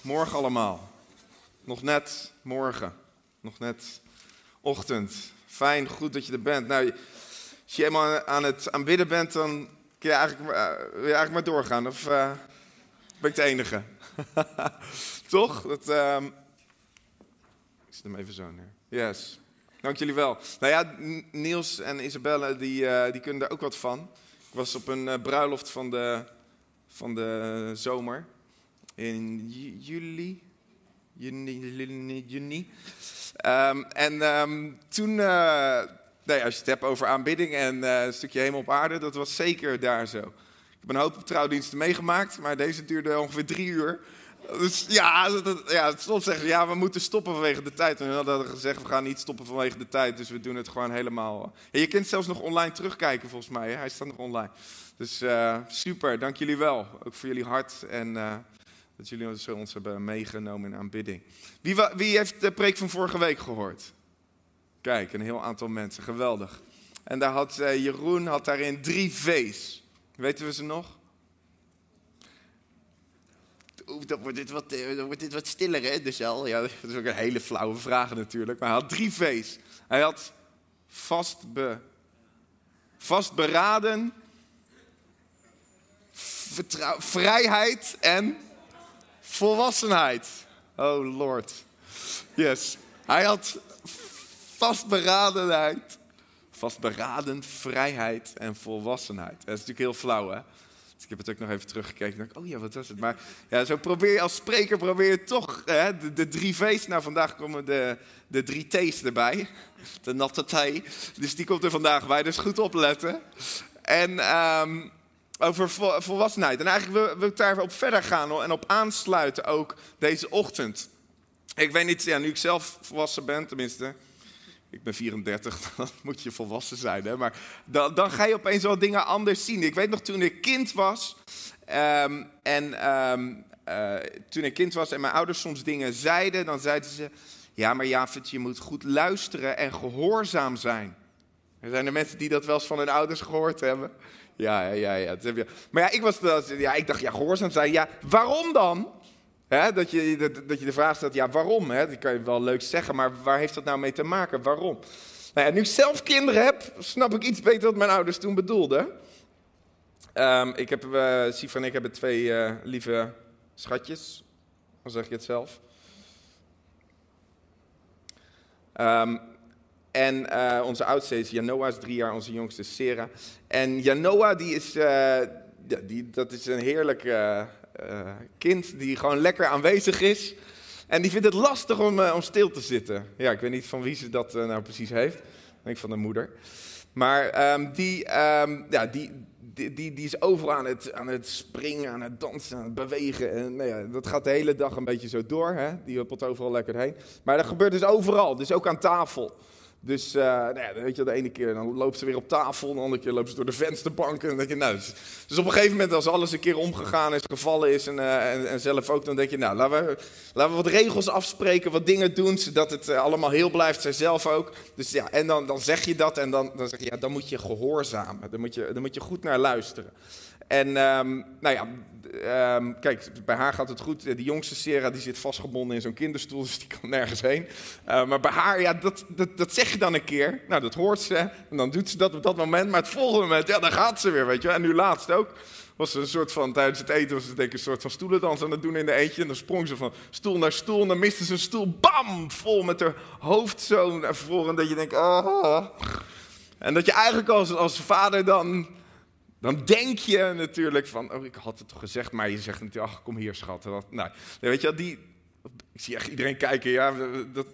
goedemorgen allemaal. Nog net morgen, nog net ochtend. Fijn, goed dat je er bent. Nou, als je helemaal aan het aanbidden bent, dan kun je eigenlijk, je eigenlijk maar doorgaan. Of eh, ben ik de enige? Toch? Dat, ehm, Ik zet hem even zo neer. Yes. Dank jullie wel. Nou ja, Niels en Isabelle, die, eh, die kunnen er ook wat van. Ik was op een bruiloft van de, van de zomer. In ju- juli. Juni. juni. Ehm, en ehm, toen, eh, nou ja, als je het hebt over aanbidding en eh, een stukje hemel op aarde, dat was zeker daar zo. Ik heb een hoop trouwdiensten meegemaakt, maar deze duurde ongeveer drie uur. Dus ja, dat, ja soms zeggen ze, ja, we moeten stoppen vanwege de tijd. En we hadden gezegd, we gaan niet stoppen vanwege de tijd, dus we doen het gewoon helemaal. En je kunt zelfs nog online terugkijken, volgens mij. Hè? Hij staat nog online. Dus eh, super, dank jullie wel. Ook voor jullie hart en dat jullie ons, ons hebben meegenomen in aanbidding. Wie, wie heeft de preek van vorige week gehoord? Kijk, een heel aantal mensen, geweldig. En daar had eh, Jeroen had daarin drie V's. Weten we ze nog? Oeh, dan wordt dit wat, eh, wordt dit wat stiller, hè, de cel. Ja, dat is ook een hele flauwe vraag natuurlijk. Maar hij had drie V's. Hij had vastbe, vastberaden, vrijheid en volwassenheid. Oh lord. Yes. Hij had vastberadenheid, vastberaden, vrijheid en volwassenheid. Dat is natuurlijk heel flauw, hè? Dus ik heb het ook nog even teruggekeken. En dacht, oh ja, wat was het? Maar ja, zo probeer je als spreker probeer je toch hè, de, de drie V's. Nou, vandaag komen de, de drie T's erbij. De natte thee. Dus die komt er vandaag bij. Dus goed opletten. En ehm, over vo- volwassenheid. En eigenlijk wil, ik daar op verder gaan en op aansluiten ook deze ochtend. Ik weet niet, ja, nu ik zelf volwassen ben, tenminste. Ik ben 34, dan moet je volwassen zijn. Hè? Maar dan, dan ga je opeens wel dingen anders zien. Ik weet nog toen ik kind was. ehm, en ehm, eh, toen ik kind was en mijn ouders soms dingen zeiden, dan zeiden ze: Ja, maar Javert, je moet goed luisteren en gehoorzaam zijn. Er zijn er mensen die dat wel eens van hun ouders gehoord hebben. Ja, ja, ja. Maar ja, ik, was, dat- ja, ik dacht, ja, gehoorzaam zijn. Ja, waarom dan? Dat, je, dat, dat je de vraag stelt, ja, waarom? Hè? Dat kan je wel leuk zeggen, maar waar heeft dat nou mee te maken? Waarom? Nou nu ik zelf kinderen heb, snap ik iets beter wat mijn ouders toen bedoelden. Ehm, ik heb, uh, Sif en ik hebben twee eh, lieve schatjes. Dan zeg je het zelf. Ehm, en eh, onze oudste is Janoa, is drie jaar, onze jongste is Sera. En Janoa, die is, eh, die, dat is een heerlijk eh, kind die gewoon lekker aanwezig is. En die vindt het lastig om, om stil te zitten. Ja, ik weet niet van wie ze dat nou precies heeft. Ik denk van de moeder. Maar ehm, die, ehm, ja, die, die, die, die is overal aan het, aan het springen, aan het dansen, aan het bewegen. En, nou ja, dat gaat de hele dag een beetje zo door. Hè? Die huppelt overal lekker heen. Maar dat gebeurt dus overal, dus ook aan tafel. Dus uh, nou weet je, de ene keer dan loopt ze weer op tafel, de andere keer loopt ze door de vensterbank. En dan je, nou, dus, dus op een gegeven moment als alles een keer omgegaan is, gevallen is en, uh, en, en, zelf ook, dan denk je, nou, laten we, laten we wat regels afspreken, wat dingen doen, zodat het uh, allemaal heel blijft, zij zelf ook. Dus ja, en dan, dan zeg je dat en dan, dan zeg je, ja, dan moet je gehoorzamen, dan moet je, dan moet je goed naar luisteren. En um, nou ja, um, kijk, bij haar gaat het goed. Die jongste Sarah die zit vastgebonden in zo'n kinderstoel, dus die kan nergens heen. Uh, maar bij haar, ja, dat, dat, dat zeg je dan een keer. Nou, dat hoort ze en dan doet ze dat op dat moment. Maar het volgende moment, ja, dan gaat ze weer, weet je. En nu laatst ook. Was ze een soort van, tijdens het eten was ze denk ik een soort van stoelendans aan het doen in de eentje. En dan sprong ze van stoel naar stoel en dan miste ze een stoel, bam, vol met haar hoofd zo naar voren. En dat je denkt, ah. En dat je eigenlijk als, als vader dan dan denk je natuurlijk van, oh, ik had het toch gezegd, maar je zegt natuurlijk, ach, kom hier, schat. Dat, nou, weet je, die, ik zie echt iedereen kijken, ja. Dat,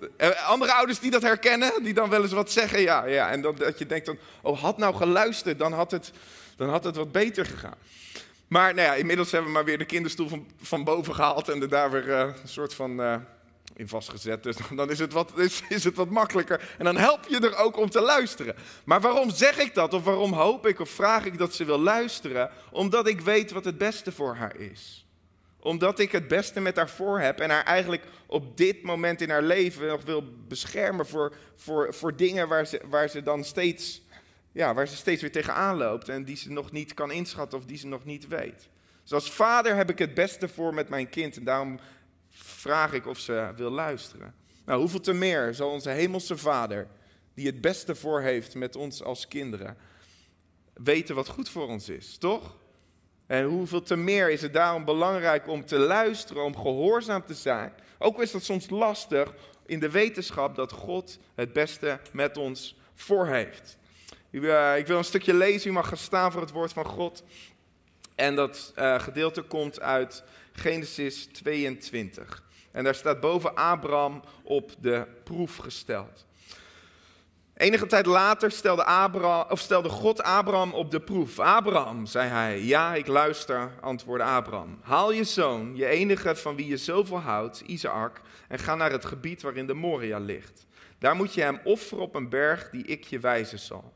andere ouders die dat herkennen, die dan wel eens wat zeggen, ja. ja en dan, dat je denkt dan, oh, had nou geluisterd, dan had het, dan had het wat beter gegaan. Maar nou ja, inmiddels hebben we maar weer de kinderstoel van, van boven gehaald en er daar weer uh, een soort van uh, in vastgezet. Dus dan is het, wat, is, is het wat makkelijker. En dan help je er ook om te luisteren. Maar waarom zeg ik dat? Of waarom hoop ik of vraag ik dat ze wil luisteren? Omdat ik weet wat het beste voor haar is omdat ik het beste met haar voor heb en haar eigenlijk op dit moment in haar leven nog wil beschermen voor, voor, voor dingen waar ze, waar ze dan steeds, ja, waar ze steeds weer tegenaan loopt en die ze nog niet kan inschatten of die ze nog niet weet. Dus als vader heb ik het beste voor met mijn kind en daarom vraag ik of ze wil luisteren. Nou, hoeveel te meer zal onze hemelse vader, die het beste voor heeft met ons als kinderen, weten wat goed voor ons is, toch? En hoeveel te meer is het daarom belangrijk om te luisteren, om gehoorzaam te zijn. Ook is dat soms lastig in de wetenschap dat God het beste met ons voor heeft. Eh, ik wil een stukje lezen, u mag gaan staan voor het woord van God. En dat uh, gedeelte komt uit Genesis 22. En daar staat boven Abraham op de proef gesteld. Enige tijd later stelde, Abraham, of stelde God Abraham op de proef. Abraham, zei hij, ja, ik luister, antwoordde Abraham. Haal je zoon, je enige van wie je zoveel houdt, Isaac, en ga naar het gebied waarin de Moria ligt. Daar moet je hem offeren op een berg die ik je wijzen zal.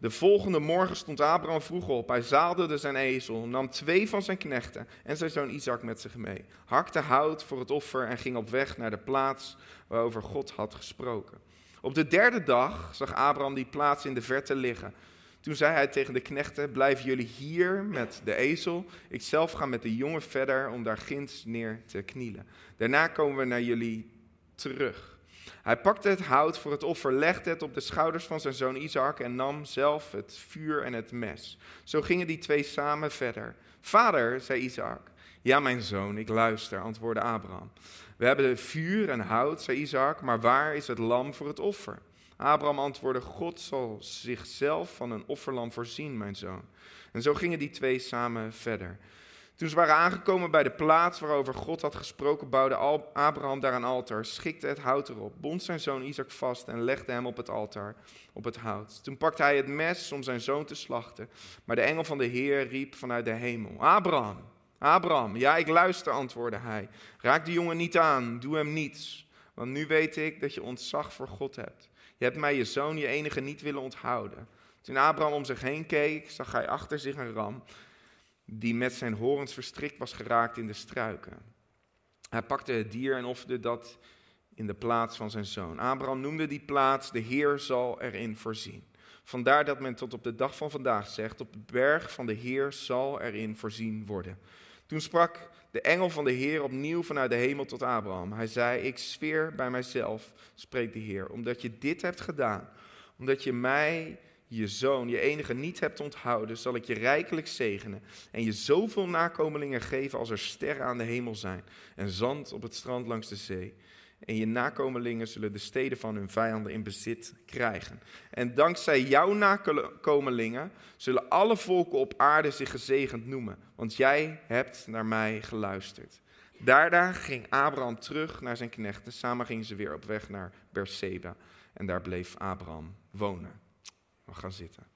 De volgende morgen stond Abraham vroeg op. Hij zaalde zijn ezel, nam twee van zijn knechten en zijn zoon Isaac met zich mee. Hakte hout voor het offer en ging op weg naar de plaats waarover God had gesproken. Op de derde dag zag Abraham die plaats in de verte liggen. Toen zei hij tegen de knechten: Blijven jullie hier met de ezel. Ik zelf ga met de jongen verder om daar ginds neer te knielen. Daarna komen we naar jullie terug. Hij pakte het hout voor het offer, legde het op de schouders van zijn zoon Isaac en nam zelf het vuur en het mes. Zo gingen die twee samen verder. Vader, zei Isaac. Ja, mijn zoon, ik luister, antwoordde Abraham. We hebben vuur en hout, zei Isaac, maar waar is het lam voor het offer? Abraham antwoordde, God zal zichzelf van een offerlam voorzien, mijn zoon. En zo gingen die twee samen verder. Toen ze waren aangekomen bij de plaats waarover God had gesproken, bouwde Abraham daar een altaar, schikte het hout erop, bond zijn zoon Isaac vast en legde hem op het altaar, op het hout. Toen pakte hij het mes om zijn zoon te slachten, maar de engel van de Heer riep vanuit de hemel, Abraham, Abraham, ja, ik luister, antwoordde hij. Raak de jongen niet aan, doe hem niets. Want nu weet ik dat je ontzag voor God hebt. Je hebt mij je zoon, je enige, niet willen onthouden. Toen Abraham om zich heen keek, zag hij achter zich een ram die met zijn horens verstrikt was geraakt in de struiken. Hij pakte het dier en offerde dat in de plaats van zijn zoon. Abraham noemde die plaats, de Heer zal erin voorzien. Vandaar dat men tot op de dag van vandaag zegt, op de berg van de Heer zal erin voorzien worden. Toen sprak de engel van de Heer opnieuw vanuit de hemel tot Abraham. Hij zei: Ik zweer bij mijzelf, spreekt de Heer, omdat je dit hebt gedaan, omdat je mij, je zoon, je enige niet hebt onthouden, zal ik je rijkelijk zegenen en je zoveel nakomelingen geven als er sterren aan de hemel zijn en zand op het strand langs de zee. En je nakomelingen zullen de steden van hun vijanden in bezit krijgen. En dankzij jouw nakomelingen zullen alle volken op aarde zich gezegend noemen, want jij hebt naar mij geluisterd. Daarna ging Abraham terug naar zijn knechten. Samen gingen ze weer op weg naar Berseba. En daar bleef Abraham wonen. We gaan zitten.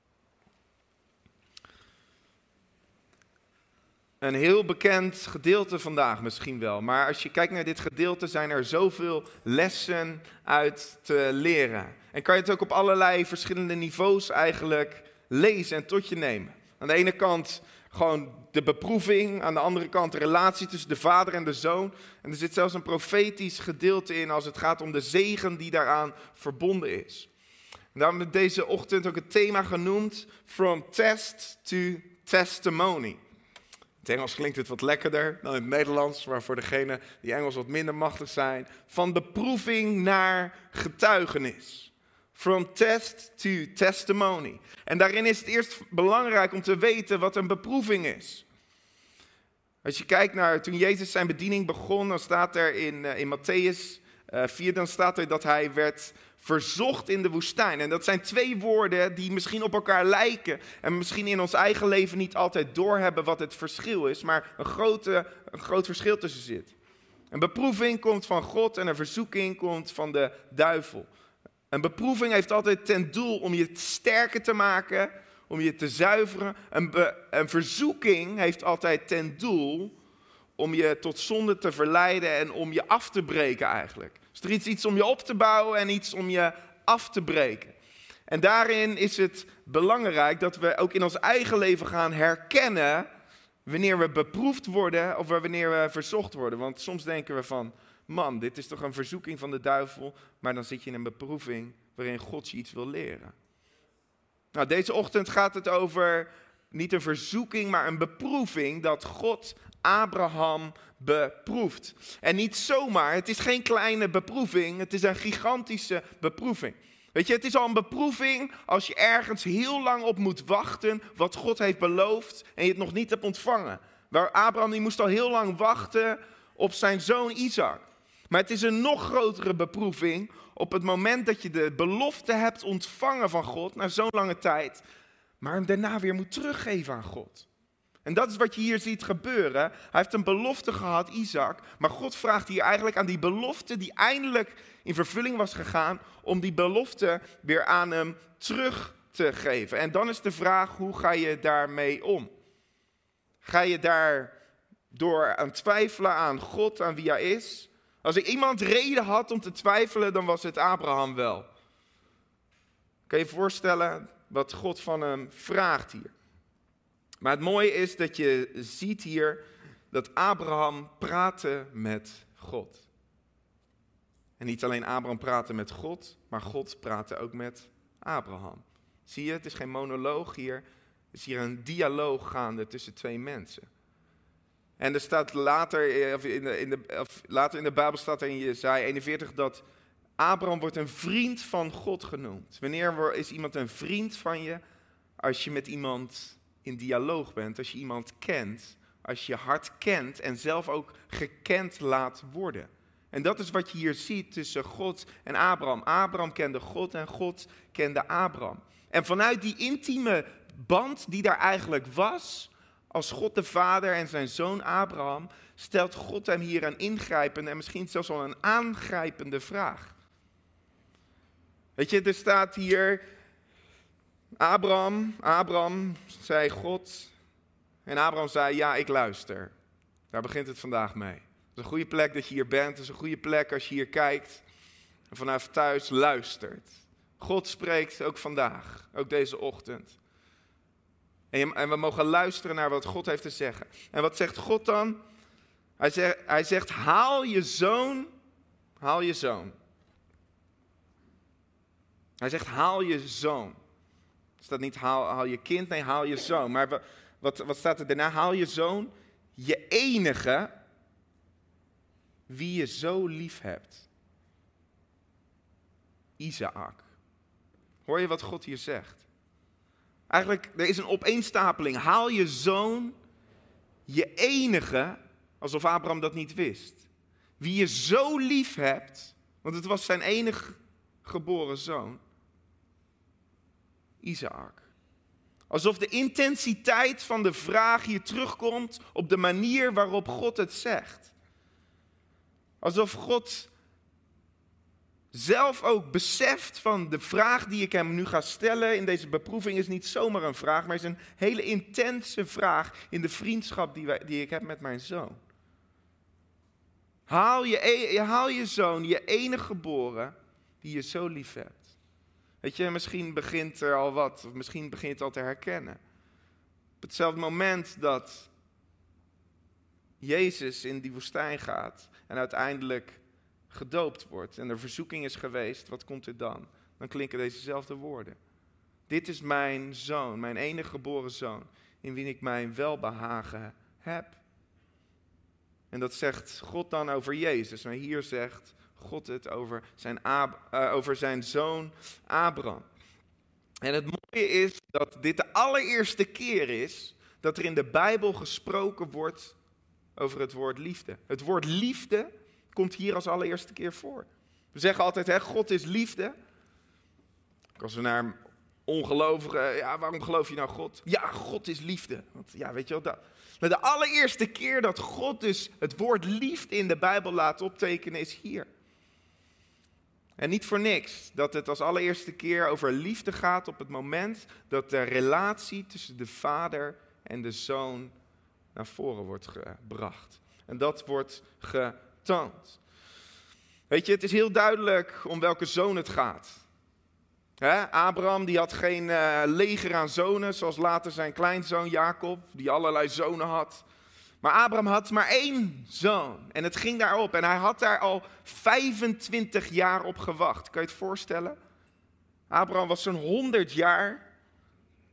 Een heel bekend gedeelte vandaag misschien wel. Maar als je kijkt naar dit gedeelte zijn er zoveel lessen uit te leren. En kan je het ook op allerlei verschillende niveaus eigenlijk lezen en tot je nemen. Aan de ene kant gewoon de beproeving, aan de andere kant de relatie tussen de vader en de zoon. En er zit zelfs een profetisch gedeelte in als het gaat om de zegen die daaraan verbonden is. Daarom heb deze ochtend ook het thema genoemd, From Test to Testimony. het Engels klinkt het wat lekkerder dan in het Nederlands, maar voor degenen die Engels wat minder machtig zijn, van beproeving naar getuigenis. From test to testimony. En daarin is het eerst belangrijk om te weten wat een beproeving is. Als je kijkt naar toen Jezus zijn bediening begon, dan staat er in, uh, in Matthäus uh, 4, dan staat er dat hij werd verzocht in de woestijn. En dat zijn twee woorden die misschien op elkaar lijken en misschien in ons eigen leven niet altijd doorhebben wat het verschil is, maar een, grote, een groot verschil tussen zit. Een beproeving komt van God en een verzoeking komt van de duivel. Een beproeving heeft altijd ten doel om je sterker te maken, om je te zuiveren. Een, een verzoeking heeft altijd ten doel om je tot zonde te verleiden en om je af te breken eigenlijk. Dus er is iets om je op te bouwen en iets om je af te breken. En daarin is het belangrijk dat we ook in ons eigen leven gaan herkennen wanneer we beproefd worden of wanneer we verzocht worden. Want soms denken we van, man, dit is toch een verzoeking van de duivel, maar dan zit je in een beproeving waarin God je iets wil leren. Nou, deze ochtend gaat het over niet een verzoeking, maar een beproeving dat God Abraham beproeft. En niet zomaar, het is geen kleine beproeving, het is een gigantische beproeving. Weet je, het is al een beproeving als je ergens heel lang op moet wachten wat God heeft beloofd en je het nog niet hebt ontvangen. Waar Abraham die moest al heel lang wachten op zijn zoon Isaac. Maar het is een nog grotere beproeving op het moment dat je de belofte hebt ontvangen van God na zo'n lange tijd, maar hem daarna weer moet teruggeven aan God. En dat is wat je hier ziet gebeuren. Hij heeft een belofte gehad, Isaac. Maar God vraagt hier eigenlijk aan die belofte die eindelijk in vervulling was gegaan, om die belofte weer aan hem terug te geven. En dan is de vraag, hoe ga je daarmee om? Ga je daar door aan twijfelen aan God, aan wie hij is? Als ik iemand reden had om te twijfelen, dan was het Abraham wel. Kan je je voorstellen wat God van hem vraagt hier? Maar het mooie is dat je ziet hier dat Abraham praatte met God. En niet alleen Abraham praatte met God, maar God praatte ook met Abraham. Zie je, het is geen monoloog hier, er is hier een dialoog gaande tussen twee mensen. En er staat later, eh, of in de, in de, of later in de Bijbel staat er in Jezaja 41 dat Abraham wordt een vriend van God genoemd. Wanneer is iemand een vriend van je? Als je met iemand in dialoog bent, als je iemand kent, als je hart kent en zelf ook gekend laat worden. En dat is wat je hier ziet tussen God en Abraham. Abraham kende God en God kende Abraham. En vanuit die intieme band die daar eigenlijk was, als God de Vader en zijn zoon Abraham, stelt God hem hier een ingrijpende en misschien zelfs wel een aangrijpende vraag. Weet je, er staat hier, Abraham, Abraham, zei God. En Abraham zei, ja, ik luister. Daar begint het vandaag mee. Het is een goede plek dat je hier bent. Het is een goede plek als je hier kijkt en vanaf thuis luistert. God spreekt ook vandaag, ook deze ochtend. En, en we mogen luisteren naar wat God heeft te zeggen. En wat zegt God dan? Hij zegt, hij zegt haal je zoon, haal je zoon. Hij zegt haal je zoon. Staat niet haal, haal je kind, nee haal je zoon. Maar wat, wat staat er daarna? Haal je zoon, je enige, wie je zo lief hebt. Isaac. Hoor je wat God hier zegt? Eigenlijk, er is een opeenstapeling. Haal je zoon, je enige, alsof Abraham dat niet wist. Wie je zo lief hebt, want het was zijn enige geboren zoon. Isaac. Alsof de intensiteit van de vraag hier terugkomt op de manier waarop God het zegt. Alsof God zelf ook beseft van de vraag die ik hem nu ga stellen in deze beproeving is niet zomaar een vraag, maar is een hele intense vraag in de vriendschap die, wij, die ik heb met mijn zoon. Haal je, e, haal je zoon, je enige geboren, die je zo lief hebt. Weet je, misschien begint er al wat, of misschien begint het al te herkennen. Op hetzelfde moment dat Jezus in die woestijn gaat en uiteindelijk gedoopt wordt en er verzoeking is geweest, wat komt er dan? Dan klinken dezezelfde woorden. Dit is mijn zoon, mijn enige geboren zoon, in wie ik mijn welbehagen heb. En dat zegt God dan over Jezus. Maar hier zegt God het over zijn, uh, over zijn zoon Abraham. En het mooie is dat dit de allereerste keer is dat er in de Bijbel gesproken wordt over het woord liefde. Het woord liefde komt hier als allereerste keer voor. We zeggen altijd, hè, God is liefde. Als we naar ongelovigen, ja, waarom geloof je nou God? Ja, God is liefde. Want, ja, weet je wel, dat, de allereerste keer dat God dus het woord liefde in de Bijbel laat optekenen is hier. En niet voor niks dat het als allereerste keer over liefde gaat op het moment dat de relatie tussen de vader en de zoon naar voren wordt gebracht. En dat wordt getoond. Weet je, het is heel duidelijk om welke zoon het gaat. Abraham die had geen uh, leger aan zonen, zoals later zijn kleinzoon Jacob, die allerlei zonen had. Maar Abraham had maar één zoon en het ging daarop. En hij had daar al 25 jaar op gewacht. Kan je het voorstellen? Abraham was zo'n 100 jaar.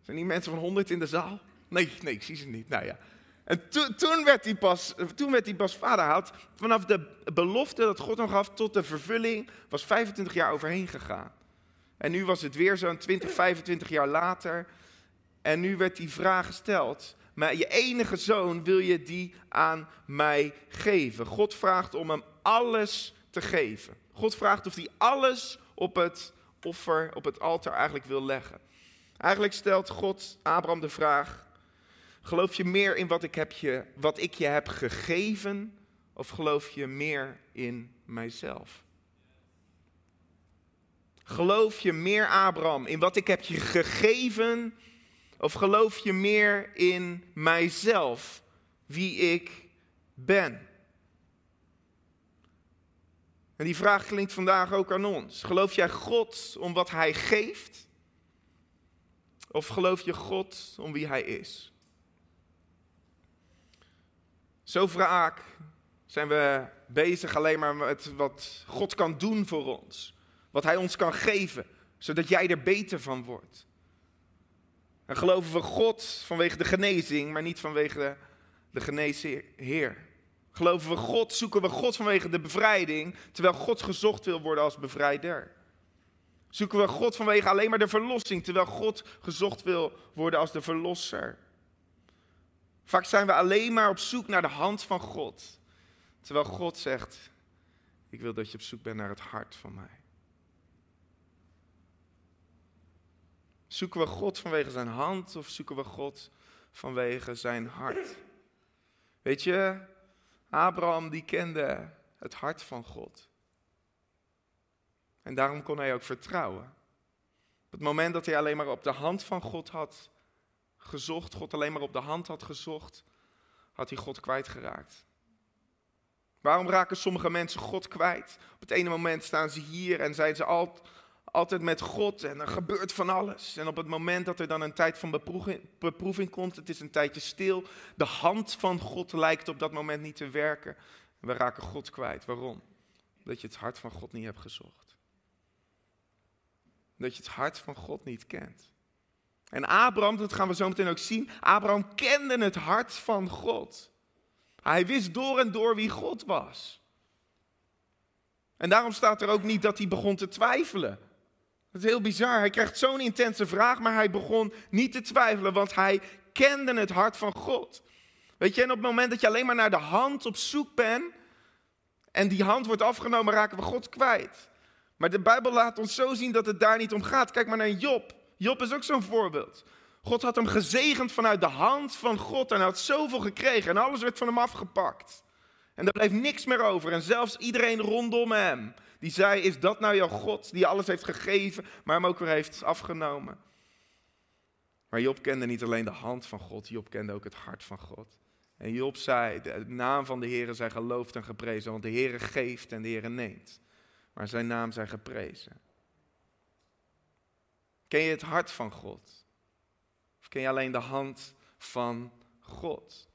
Zijn die mensen van 100 in de zaal? Nee, nee, ik zie ze niet. Nou ja. En toen, werd hij pas, toen werd hij pas vader. had vanaf de belofte dat God hem gaf tot de vervulling, was 25 jaar overheen gegaan. En nu was het weer zo'n 20, 25 jaar later. En nu werd die vraag gesteld. Maar je enige zoon wil je die aan mij geven. God vraagt om hem alles te geven. God vraagt of hij alles op het offer, op het altaar eigenlijk wil leggen. Eigenlijk stelt God Abraham de vraag: Geloof je meer in wat ik, heb je, wat ik je heb gegeven? Of geloof je meer in mijzelf? Geloof je meer, Abraham, in wat ik heb je gegeven? Of geloof je meer in mijzelf, wie ik ben? En die vraag klinkt vandaag ook aan ons. Geloof jij God om wat Hij geeft? Of geloof je God om wie Hij is? Zo vaak zijn we bezig alleen maar met wat God kan doen voor ons. Wat Hij ons kan geven, zodat jij er beter van wordt. En geloven we God vanwege de genezing, maar niet vanwege de, de genezen Heer. Geloven we God, zoeken we God vanwege de bevrijding, terwijl God gezocht wil worden als bevrijder. Zoeken we God vanwege alleen maar de verlossing, terwijl God gezocht wil worden als de verlosser. Vaak zijn we alleen maar op zoek naar de hand van God, terwijl God zegt, ik wil dat je op zoek bent naar het hart van mij. Zoeken we God vanwege zijn hand of zoeken we God vanwege zijn hart? Weet je, Abraham die kende het hart van God. En daarom kon hij ook vertrouwen. Op het moment dat hij alleen maar op de hand van God had gezocht, God alleen maar op de hand had gezocht, had hij God kwijtgeraakt. Waarom raken sommige mensen God kwijt? Op het ene moment staan ze hier en zijn ze al, altijd met God en er gebeurt van alles. En op het moment dat er dan een tijd van beproeving, komt, het is een tijdje stil, de hand van God lijkt op dat moment niet te werken. We raken God kwijt. Waarom? Dat je het hart van God niet hebt gezocht. Dat je het hart van God niet kent. En Abraham, dat gaan we zo meteen ook zien, Abraham kende het hart van God. Hij wist door en door wie God was. En daarom staat er ook niet dat hij begon te twijfelen. Dat is heel bizar. Hij krijgt zo'n intense vraag, maar hij begon niet te twijfelen, want hij kende het hart van God. Weet je, en op het moment dat je alleen maar naar de hand op zoek bent en die hand wordt afgenomen, raken we God kwijt. Maar de Bijbel laat ons zo zien dat het daar niet om gaat. Kijk maar naar Job. Job is ook zo'n voorbeeld. God had hem gezegend vanuit de hand van God en hij had zoveel gekregen en alles werd van hem afgepakt. En er bleef niks meer over en zelfs iedereen rondom hem die zei, is dat nou jouw God die alles heeft gegeven, maar hem ook weer heeft afgenomen? Maar Job kende niet alleen de hand van God, Job kende ook het hart van God. En Job zei, de naam van de Heer zij geloofd en geprezen, want de Heer geeft en de Heer neemt. Maar zijn naam zij geprezen. Ken je het hart van God? Of ken je alleen de hand van God?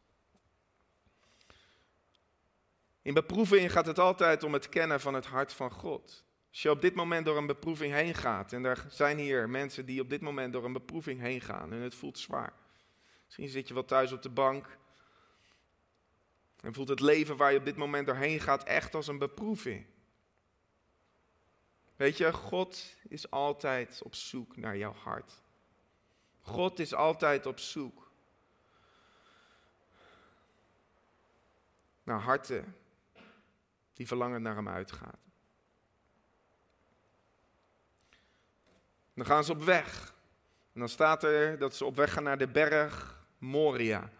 In beproeving gaat het altijd om het kennen van het hart van God. Als je op dit moment door een beproeving heen gaat, en er zijn hier mensen die op dit moment door een beproeving heen gaan en het voelt zwaar. Misschien zit je wel thuis op de bank en voelt het leven waar je op dit moment doorheen gaat echt als een beproeving. Weet je, God is altijd op zoek naar jouw hart. God is altijd op zoek naar harten die verlangen naar hem uitgaat. Dan gaan ze op weg. En dan staat er dat ze op weg gaan naar de berg Moria.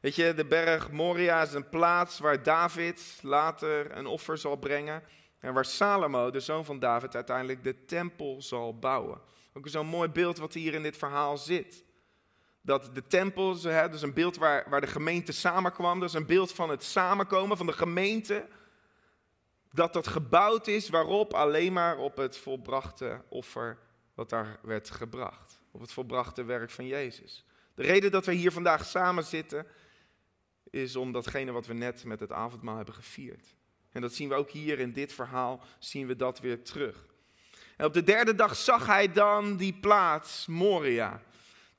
Weet je, de berg Moria is een plaats waar David later een offer zal brengen. En waar Salomo, de zoon van David, uiteindelijk de tempel zal bouwen. Ook zo'n mooi beeld wat hier in dit verhaal zit. Dat de tempel, dus een beeld waar, waar de gemeente samenkwam, dat is een beeld van het samenkomen van de gemeente. Dat dat gebouwd is waarop alleen maar op het volbrachte offer wat daar werd gebracht. Op het volbrachte werk van Jezus. De reden dat we hier vandaag samen zitten, is om datgene wat we net met het avondmaal hebben gevierd. En dat zien we ook hier in dit verhaal, zien we dat weer terug. En op de derde dag zag hij dan die plaats, Moria.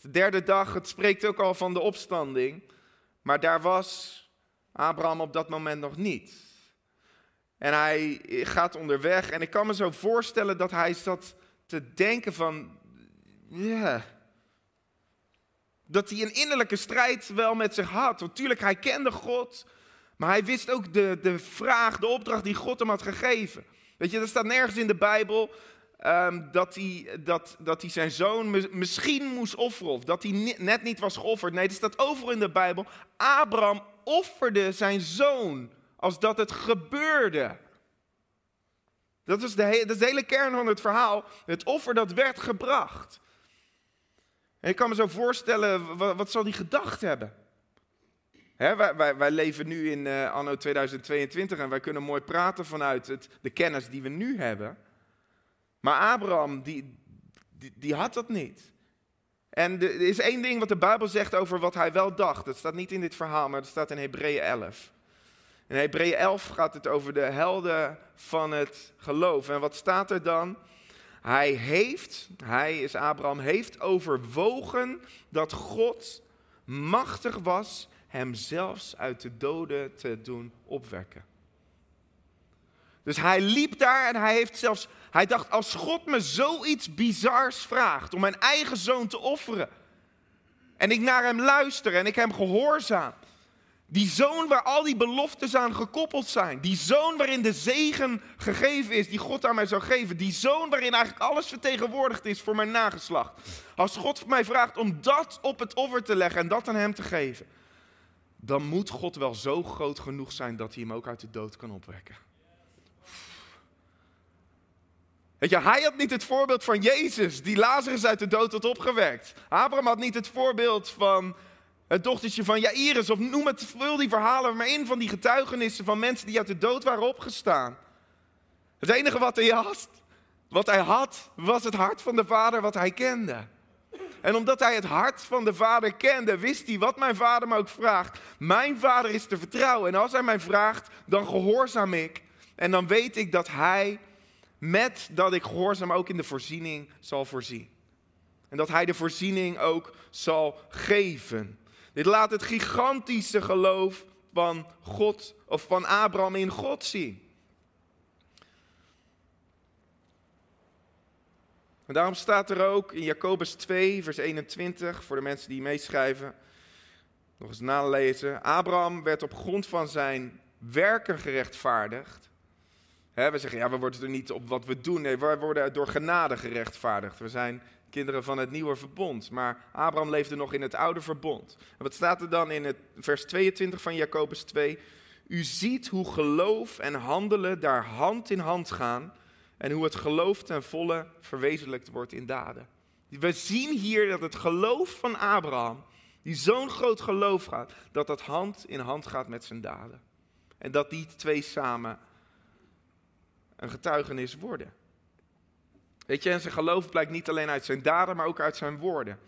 De derde dag, het spreekt ook al van de opstanding, maar daar was Abraham op dat moment nog niet. En hij gaat onderweg en ik kan me zo voorstellen dat hij zat te denken van, ja, dat hij een innerlijke strijd wel met zich had. Natuurlijk, hij kende God, maar hij wist ook de, de vraag, de opdracht die God hem had gegeven. Weet je, er staat nergens in de Bijbel um, dat, hij, dat, dat hij zijn zoon misschien moest offeren. Of dat hij net niet was geofferd. Nee, er staat overal in de Bijbel. Abraham offerde zijn zoon als dat het gebeurde. Dat is, de, dat is de hele kern van het verhaal. Het offer dat werd gebracht. En ik kan me zo voorstellen, wat, zal hij gedacht hebben? wij, wij, wij, leven nu in uh, anno 2022 en wij kunnen mooi praten vanuit het, de kennis die we nu hebben. Maar Abraham, die, die, die had dat niet. En er is één ding wat de Bijbel zegt over wat hij wel dacht. Dat staat niet in dit verhaal, maar dat staat in Hebreeën 11. In Hebreeën 11 gaat het over de helden van het geloof. En wat staat er dan? Hij heeft, hij is Abraham, heeft overwogen dat God machtig was hem zelfs uit de doden te doen opwekken. Dus hij liep daar en hij heeft zelfs, hij dacht, als God me zoiets bizars vraagt om mijn eigen zoon te offeren, en ik naar hem luister en ik hem gehoorzaam, die zoon waar al die beloftes aan gekoppeld zijn. Die zoon waarin de zegen gegeven is die God aan mij zou geven. Die zoon waarin eigenlijk alles vertegenwoordigd is voor mijn nageslacht. Als God mij vraagt om dat op het offer te leggen en dat aan hem te geven. Dan moet God wel zo groot genoeg zijn dat hij hem ook uit de dood kan opwekken. Weet je, hij had niet het voorbeeld van Jezus, die Lazarus uit de dood had opgewekt. Abraham had niet het voorbeeld van het dochtertje van Jairus, of noem het, vul die verhalen maar in van die getuigenissen van mensen die uit de dood waren opgestaan. Het enige wat hij had, wat hij had, was het hart van de vader wat hij kende. En omdat hij het hart van de vader kende, wist hij wat mijn vader me ook vraagt. Mijn vader is te vertrouwen. En als hij mij vraagt, dan gehoorzaam ik. En dan weet ik dat hij, met dat ik gehoorzaam, ook in de voorziening zal voorzien. En dat hij de voorziening ook zal geven. Dit laat het gigantische geloof van God of van Abraham in God zien. En daarom staat er ook in Jacobus 2, vers 21, voor de mensen die meeschrijven, nog eens nalezen. Abraham werd op grond van zijn werken gerechtvaardigd. we zeggen, ja, we worden er niet op wat we doen. Nee, we worden door genade gerechtvaardigd. We zijn kinderen van het nieuwe verbond. Maar Abraham leefde nog in het oude verbond. En wat staat er dan in het vers 22 van Jacobus 2? U ziet hoe geloof en handelen daar hand in hand gaan en hoe het geloof ten volle verwezenlijkt wordt in daden. We zien hier dat het geloof van Abraham, die zo'n groot geloof gaat, dat dat hand in hand gaat met zijn daden. En dat die twee samen een getuigenis worden. Weet je, en zijn geloof blijkt niet alleen uit zijn daden, maar ook uit zijn woorden.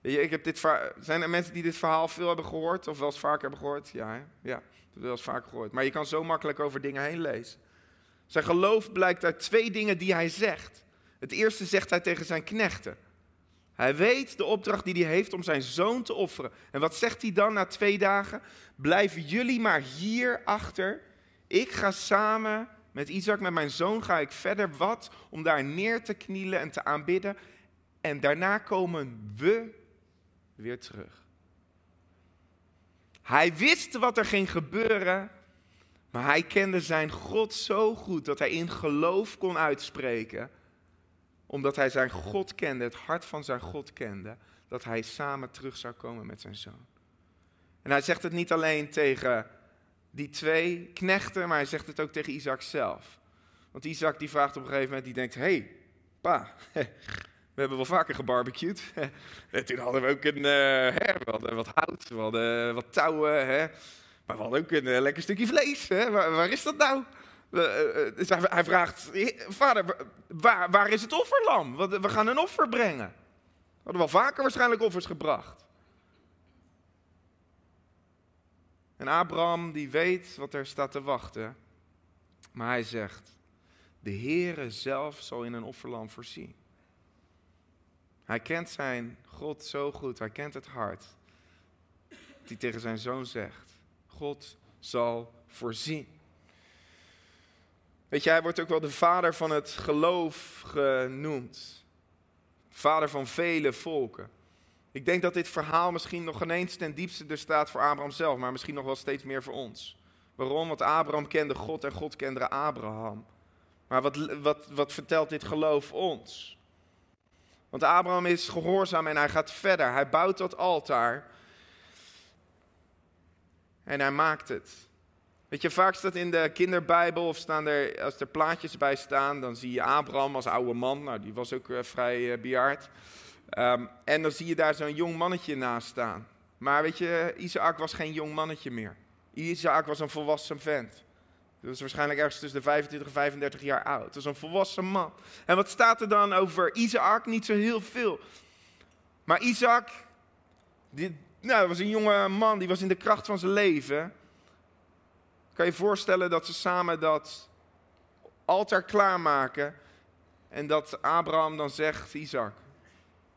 Weet je, ik heb dit zijn er mensen die dit verhaal veel hebben gehoord, of wel eens vaker hebben gehoord? Ja, ja, dat wel eens vaker gehoord. Maar je kan zo makkelijk over dingen heen lezen. Zijn geloof blijkt uit twee dingen die hij zegt. Het eerste zegt hij tegen zijn knechten. Hij weet de opdracht die hij heeft om zijn zoon te offeren. En wat zegt hij dan na twee dagen? Blijven jullie maar hier achter. Ik ga samen met Isaac, met mijn zoon, ga ik verder wat om daar neer te knielen en te aanbidden. En daarna komen we weer terug. Hij wist wat er ging gebeuren, maar hij kende zijn God zo goed dat hij in geloof kon uitspreken. Omdat hij zijn God kende, het hart van zijn God kende, dat hij samen terug zou komen met zijn zoon. En hij zegt het niet alleen tegen die twee knechten, maar hij zegt het ook tegen Isaac zelf. Want Isaac die vraagt op een gegeven moment, die denkt, hey, pa, we hebben wel vaker gebarbecued. En toen hadden we ook een, we hadden wat hout, we hadden wat touwen, hè. maar we hadden ook een uh, lekker stukje vlees. Hè. Waar, is dat nou? Uh, dus hij, hij, vraagt, vader, waar, waar is het offerlam? We gaan een offer brengen. We hadden wel vaker waarschijnlijk offers gebracht. En Abraham die weet wat er staat te wachten. Maar hij zegt, de Heere zelf zal in een offerlam voorzien. Hij kent zijn God zo goed, hij kent het hart. Die tegen zijn zoon zegt, God zal voorzien. Weet je, hij wordt ook wel de vader van het geloof genoemd. Vader van vele volken. Ik denk dat dit verhaal misschien nog ineens ten diepste er staat voor Abraham zelf, maar misschien nog wel steeds meer voor ons. Waarom? Want Abraham kende God en God kende Abraham. Maar wat, wat, wat vertelt dit geloof ons? Want Abraham is gehoorzaam en hij gaat verder. Hij bouwt dat altaar. En hij maakt het. Weet je, vaak staat in de kinderbijbel of staan er, als er plaatjes bij staan, dan zie je Abraham als oude man. Nou, die was ook uh, vrij uh, bejaard. Um, en dan zie je daar zo'n jong mannetje naast staan. Maar weet je, Isaac was geen jong mannetje meer. Isaac was een volwassen vent. Hij was waarschijnlijk ergens tussen de 25 en 35 jaar oud. Dat was een volwassen man. En wat staat er dan over Isaac? Niet zo heel veel. Maar Isaac, die, nou, was een jonge man, die was in de kracht van zijn leven. Kan je voorstellen dat ze samen dat altaar klaarmaken. En dat Abraham dan zegt, Isaac,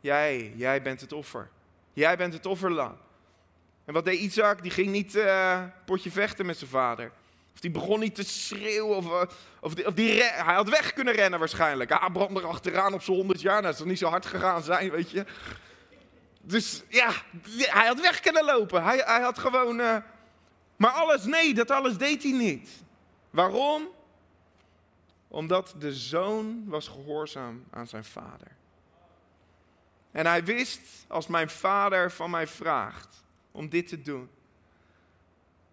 jij, jij bent het offer. Jij bent het offerlam. En wat deed Isaac? Die ging niet uh, potje vechten met zijn vader. Of die begon niet te schreeuwen. Of, uh, of, die, of die hij had weg kunnen rennen waarschijnlijk. Abraham er achteraan op zijn 100 jaar. Nou, dat zou niet zo hard gegaan zijn, weet je. Dus ja, hij had weg kunnen lopen. Hij, hij had gewoon. Uh, maar alles, nee, dat alles deed hij niet. Waarom? Omdat de zoon was gehoorzaam aan zijn vader. En hij wist, als mijn vader van mij vraagt om dit te doen,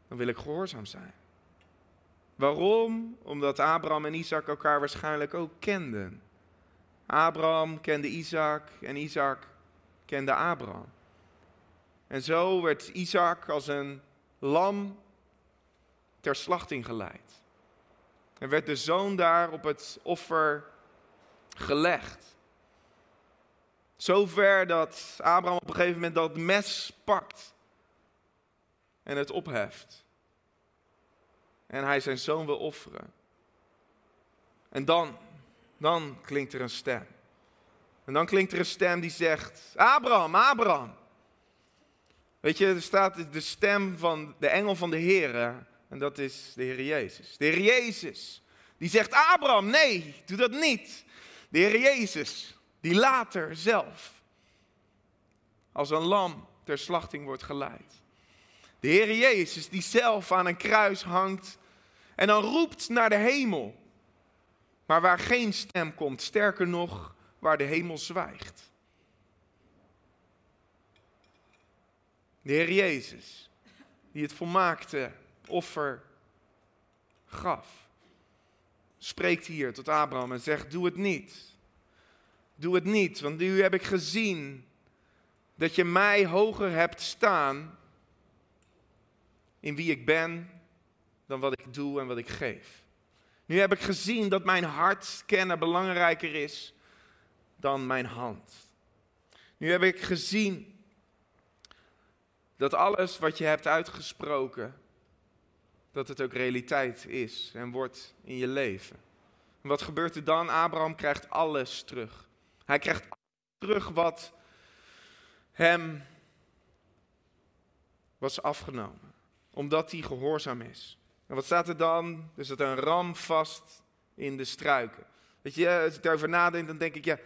dan wil ik gehoorzaam zijn. Waarom? Omdat Abraham en Isaac elkaar waarschijnlijk ook kenden. Abraham kende Isaac en Isaac kende Abraham. En zo werd Isaac als een lam ter slachting geleid. En werd de zoon daar op het offer gelegd. Zover dat Abraham op een gegeven moment dat mes pakt en het opheft. En hij zijn zoon wil offeren. En dan, dan klinkt er een stem. En dan klinkt er een stem die zegt: Abraham, Abraham. Weet je, er staat de stem van de engel van de Heer. En dat is de Heer Jezus. De Heer Jezus. Die zegt: Abraham, nee, doe dat niet. De Heer Jezus, die later zelf als een lam ter slachting wordt geleid. De Heer Jezus die zelf aan een kruis hangt en dan roept naar de hemel. Maar waar geen stem komt, sterker nog, waar de hemel zwijgt. De Heer Jezus, die het volmaakte offer gaf, spreekt hier tot Abraham en zegt: Doe het niet. Doe het niet, want nu heb ik gezien dat je mij hoger hebt staan in wie ik ben dan wat ik doe en wat ik geef. Nu heb ik gezien dat mijn hart kennen belangrijker is dan mijn hand. Nu heb ik gezien dat alles wat je hebt uitgesproken, dat het ook realiteit is en wordt in je leven. En wat gebeurt er dan? Abraham krijgt alles terug. Hij krijgt terug wat hem was afgenomen, omdat hij gehoorzaam is. En wat staat er dan? Er zit een ram vast in de struiken. Weet je, als ik daarover nadenk, dan denk ik, ja,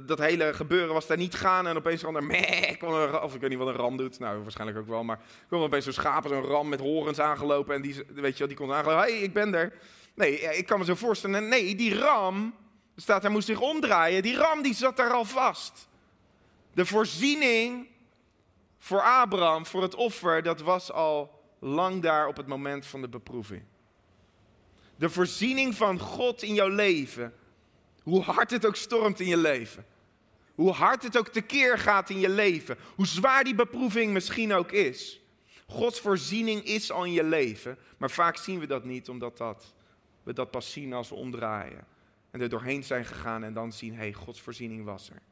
dat, hele gebeuren was daar niet gaan en opeens kwam er, meh, of ik weet niet wat een ram doet, nou waarschijnlijk ook wel, maar kwam opeens zo'n schaap, zo'n ram met horens aangelopen en die, weet je, die kon aangelopen, hé, hey, ik ben er. Nee, ik kan me zo voorstellen, nee, die ram, staat, hij moest zich omdraaien, die ram die zat daar al vast. De voorziening voor Abraham, voor het offer, dat was al lang daar op het moment van de beproeving. De voorziening van God in jouw leven. Hoe hard het ook stormt in je leven. Hoe hard het ook tekeer gaat in je leven. Hoe zwaar die beproeving misschien ook is. Gods voorziening is al in je leven. Maar vaak zien we dat niet, omdat dat, we dat pas zien als we omdraaien. En er doorheen zijn gegaan en dan zien, hé, hey, Gods voorziening was er.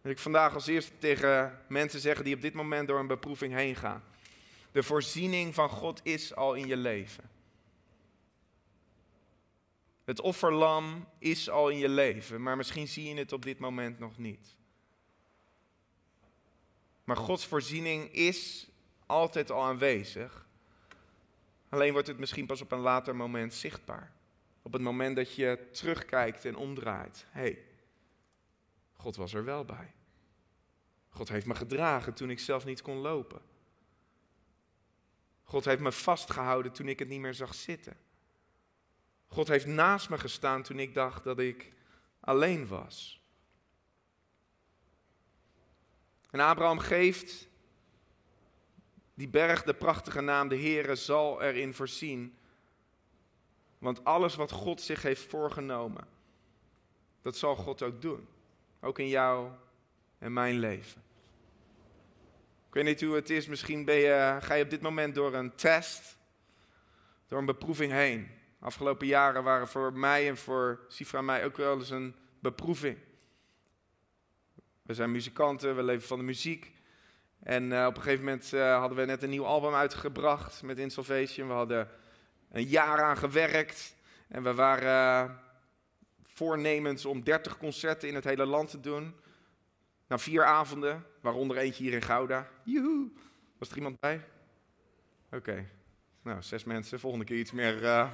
Wil ik vandaag als eerste tegen mensen zeggen die op dit moment door een beproeving heen gaan. De voorziening van God is al in je leven. Het offerlam is al in je leven, maar misschien zie je het op dit moment nog niet. Maar Gods voorziening is altijd al aanwezig. Alleen wordt het misschien pas op een later moment zichtbaar. Op het moment dat je terugkijkt en omdraait. Hé, hey, God was er wel bij. God heeft me gedragen toen ik zelf niet kon lopen. God heeft me vastgehouden toen ik het niet meer zag zitten. God heeft naast me gestaan toen ik dacht dat ik alleen was. En Abraham geeft die berg de prachtige naam, de Heere zal erin voorzien. Want alles wat God zich heeft voorgenomen, dat zal God ook doen. Ook in jou en mijn leven. Ik weet niet hoe het is, misschien ben je, ga je op dit moment door een test, door een beproeving heen. Afgelopen jaren waren voor mij en voor Sifra mij ook wel eens een beproeving. We zijn muzikanten, we leven van de muziek. En uh, op een gegeven moment uh, hadden we net een nieuw album uitgebracht met Insalvation. We hadden een jaar aan gewerkt. En we waren uh, voornemens om 30 concerten in het hele land te doen. Na vier avonden, waaronder eentje hier in Gouda. Joehoe. Was er iemand bij? Oké. Nou, zes mensen. Volgende keer iets meer. Uh...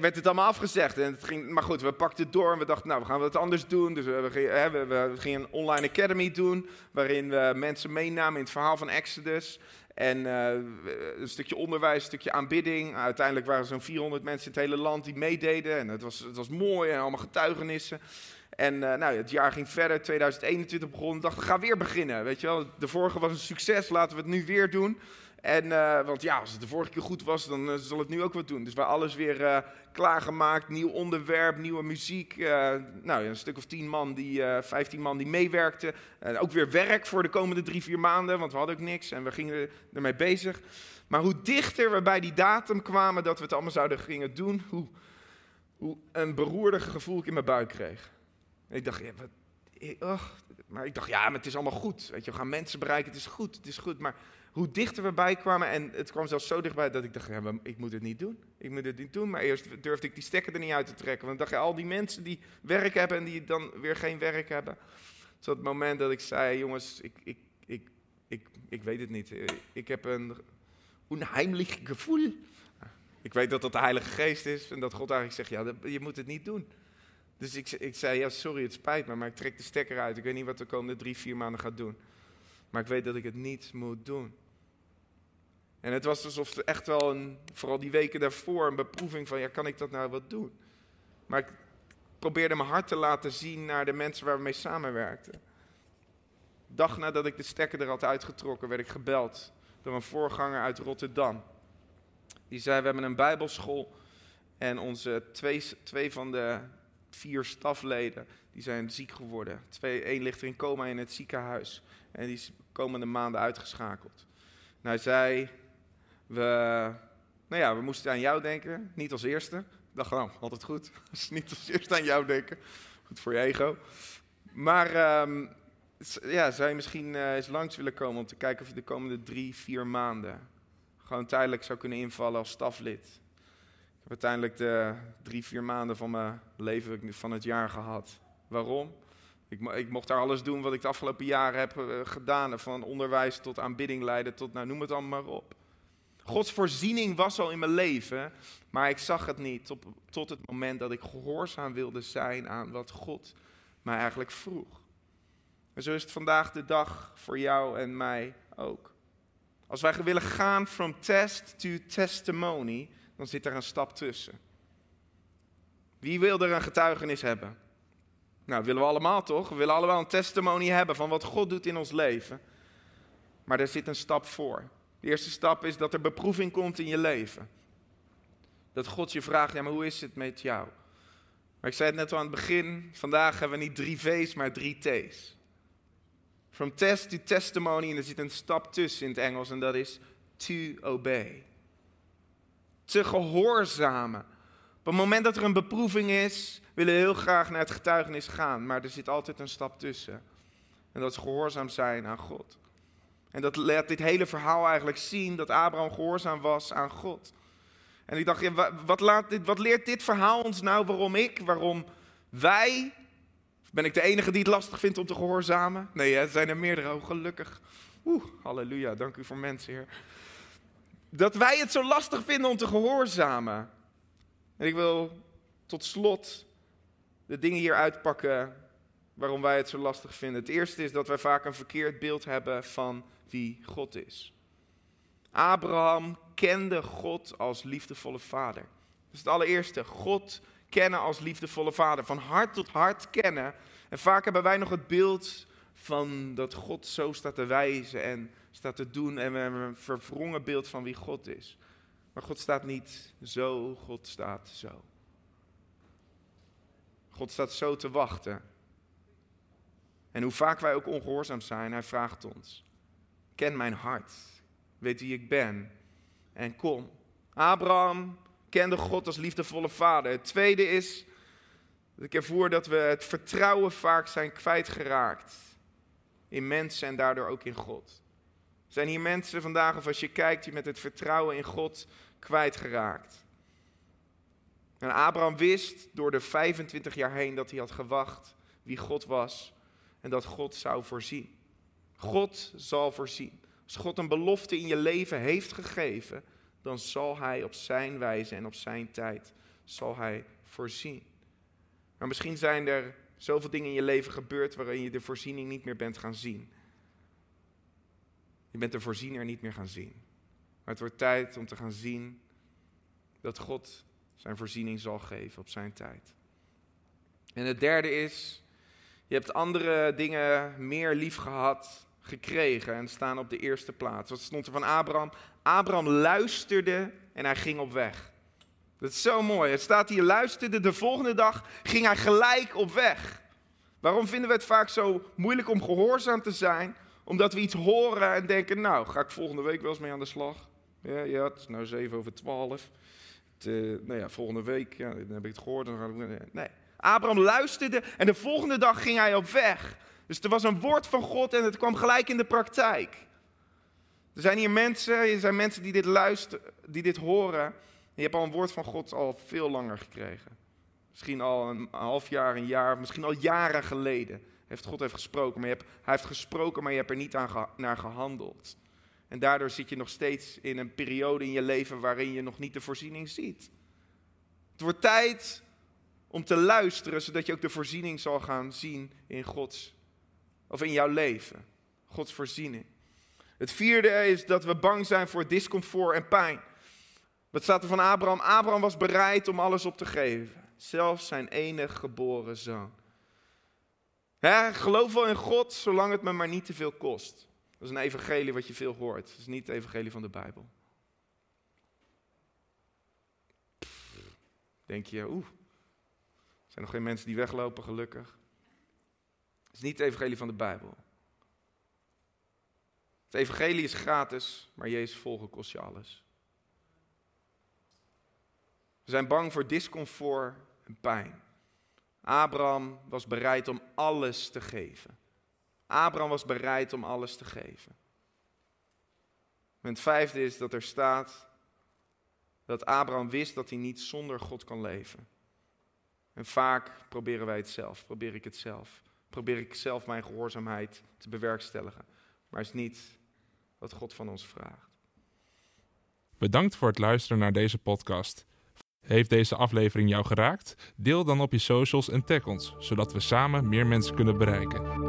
werd het allemaal afgezegd. En het ging, maar goed, we pakten het door en we dachten, nou, we gaan wat anders doen. Dus we, we gingen een online academy doen, waarin we mensen meenamen in het verhaal van Exodus. En uh, een stukje onderwijs, een stukje aanbidding. Uiteindelijk waren zo'n 400 mensen in het hele land die meededen. En het was, het was mooi en allemaal getuigenissen. En uh, nou, het jaar ging verder, 2021 begon. Ik dacht, gaan weer beginnen. Weet je wel, de vorige was een succes, laten we het nu weer doen. En, uh, want ja, als het de vorige keer goed was, dan uh, zal het nu ook wat doen. Dus we alles weer uh, klaargemaakt, nieuw onderwerp, nieuwe muziek. nou, een stuk of tien man, die, vijftien man die meewerkten. En ook weer werk voor de komende drie, vier maanden, want we hadden ook niks en we gingen ermee bezig. Maar hoe dichter we bij die datum kwamen dat we het allemaal zouden gingen doen, hoe, hoe een beroerdig gevoel ik in mijn buik kreeg. Ik dacht, ja, wat, maar ik dacht, ja, maar het is allemaal goed. Weet je, we gaan mensen bereiken, het is goed, het is goed. Maar hoe dichter we bij kwamen, en het kwam zelfs zo dichtbij dat ik dacht, ik moet het niet doen. Ik moet het niet doen, maar eerst durfde ik die stekker er niet uit te trekken. Want dan dacht je, al die mensen die werk hebben en die dan weer geen werk hebben. Tot het moment dat ik zei, jongens, ik, ik, ik, ik, ik weet het niet. Ik heb een onheimlich gevoel. Ik weet dat dat de Heilige Geest is en dat God eigenlijk zegt, ja, je moet het niet doen. Dus ik, ik zei, ja, sorry, het spijt me, maar ik trek de stekker uit. Ik weet niet wat de komende drie, vier maanden gaat doen. Maar ik weet dat ik het niet moet doen. En het was alsof er echt wel, een, vooral die weken daarvoor, een beproeving van, ja, kan ik dat nou wat doen? Maar ik probeerde mijn hart te laten zien naar de mensen waar we mee samenwerkten. Dag nadat ik de stekker er had uitgetrokken, werd ik gebeld door een voorganger uit Rotterdam. Die zei, we hebben een bijbelschool en onze twee, twee van de vier stafleden die zijn ziek geworden. Twee, één ligt er in coma in het ziekenhuis en die is komende maanden uitgeschakeld. Nou, hij zei, we, nou ja, we moesten aan jou denken, niet als eerste. Ik dacht, nou, altijd goed, niet als eerste aan jou denken. Goed voor je ego. Maar um, ja, zou je misschien uh, eens langs willen komen om te kijken of je de komende drie, vier maanden gewoon tijdelijk zou kunnen invallen als staflid. Ik heb uiteindelijk de drie, vier maanden van mijn leven van het jaar gehad. Waarom? Ik, ik, mocht daar alles doen wat ik de afgelopen jaren heb uh, gedaan. Van onderwijs tot aanbidding leiden, tot nou, noem het allemaal maar op. Gods voorziening was al in mijn leven, maar ik zag het niet tot, het moment dat ik gehoorzaam wilde zijn aan wat God mij eigenlijk vroeg. En zo is het vandaag de dag voor jou en mij ook. Als wij willen gaan from test to testimony, dan zit er een stap tussen. Wie wil er een getuigenis hebben? Nou, willen we allemaal toch? We willen allemaal een testimony hebben van wat God doet in ons leven. Maar er zit een stap voor. De eerste stap is dat er beproeving komt in je leven. Dat God je vraagt, ja maar hoe is het met jou? Maar ik zei het net al aan het begin, vandaag hebben we niet drie V's, maar drie T's. From test to testimony, en er zit een stap tussen in het Engels en dat is to obey. Te gehoorzamen. Op het moment dat er een beproeving is, willen we heel graag naar het getuigenis gaan, maar er zit altijd een stap tussen. En dat is gehoorzaam zijn aan God. En dat laat dit hele verhaal eigenlijk zien dat Abraham gehoorzaam was aan God. En ik dacht, wat, laat dit, wat leert dit verhaal ons nou waarom ik, waarom wij, ben ik de enige die het lastig vindt om te gehoorzamen? Nee, er zijn er meerdere, oh, gelukkig. Oeh, halleluja, dank u voor mensen, Heer. Dat wij het zo lastig vinden om te gehoorzamen. En ik wil tot slot de dingen hier uitpakken waarom wij het zo lastig vinden. Het eerste is dat wij vaak een verkeerd beeld hebben van wie God is. Abraham kende God als liefdevolle vader. Dat is het allereerste. God kennen als liefdevolle vader. Van hart tot hart kennen. En vaak hebben wij nog het beeld van dat God zo staat te wijzen en staat te doen. En we hebben een verwrongen beeld van wie God is. Maar God staat niet zo, God staat zo. God staat zo te wachten. En hoe vaak wij ook ongehoorzaam zijn, hij vraagt ons: Ken mijn hart. Weet wie ik ben. En kom. Abraham kende God als liefdevolle vader. Het tweede is dat ik ervoor dat we het vertrouwen vaak zijn kwijtgeraakt in mensen en daardoor ook in God. Zijn hier mensen vandaag, of als je kijkt, die met het vertrouwen in God kwijtgeraakt? En Abraham wist door de 25 jaar heen dat hij had gewacht wie God was en dat God zou voorzien. God zal voorzien. Als God een belofte in je leven heeft gegeven, dan zal Hij op Zijn wijze en op Zijn tijd zal Hij voorzien. Maar misschien zijn er zoveel dingen in je leven gebeurd waarin je de voorziening niet meer bent gaan zien. Je bent de voorziener niet meer gaan zien. Maar het wordt tijd om te gaan zien dat God zijn voorziening zal geven op zijn tijd. En het derde is, je hebt andere dingen meer lief gehad, gekregen en staan op de eerste plaats. Wat stond er van Abraham? Abraham luisterde en hij ging op weg. Dat is zo mooi. Het staat hier, luisterde, de volgende dag ging hij gelijk op weg. Waarom vinden we het vaak zo moeilijk om gehoorzaam te zijn? Omdat we iets horen en denken, nou, ga ik volgende week wel eens mee aan de slag? Ja, ja het is nou 7 over 12. Het, uh, nou ja, volgende week, ja, dan heb ik het gehoord. Dan ga ik, nee. Abraham luisterde en de volgende dag ging hij op weg. Dus er was een woord van God en het kwam gelijk in de praktijk. Er zijn hier mensen, er zijn mensen die dit luisteren, die dit horen. En je hebt al een woord van God al veel langer gekregen. Misschien al een half jaar, een jaar, misschien al jaren geleden. Heeft God heeft gesproken, maar je hebt, hij heeft gesproken, maar je hebt er niet aan naar gehandeld. En daardoor zit je nog steeds in een periode in je leven waarin je nog niet de voorziening ziet. Het wordt tijd om te luisteren, zodat je ook de voorziening zal gaan zien in Gods, of in jouw leven. Gods voorziening. Het vierde is dat we bang zijn voor discomfort en pijn. Wat staat er van Abraham? Abraham was bereid om alles op te geven. Zelfs zijn enige geboren zoon. He, geloof wel in God, zolang het me maar niet te veel kost. Dat is een evangelie wat je veel hoort. Dat is niet het evangelie van de Bijbel. denk je, oeh, er zijn nog geen mensen die weglopen, gelukkig. Is niet het evangelie van de Bijbel. Het evangelie is gratis, maar Jezus volgen kost je alles. We zijn bang voor discomfort en pijn. Abraham was bereid om alles te geven. Abraham was bereid om alles te geven. En het vijfde is dat er staat dat Abraham wist dat hij niet zonder God kan leven. En vaak proberen wij het zelf, probeer ik het zelf. Probeer ik zelf mijn gehoorzaamheid te bewerkstelligen. Maar is niet wat God van ons vraagt. Bedankt voor het luisteren naar deze podcast. Heeft deze aflevering jou geraakt? Deel dan op je socials en tag ons, zodat we samen meer mensen kunnen bereiken.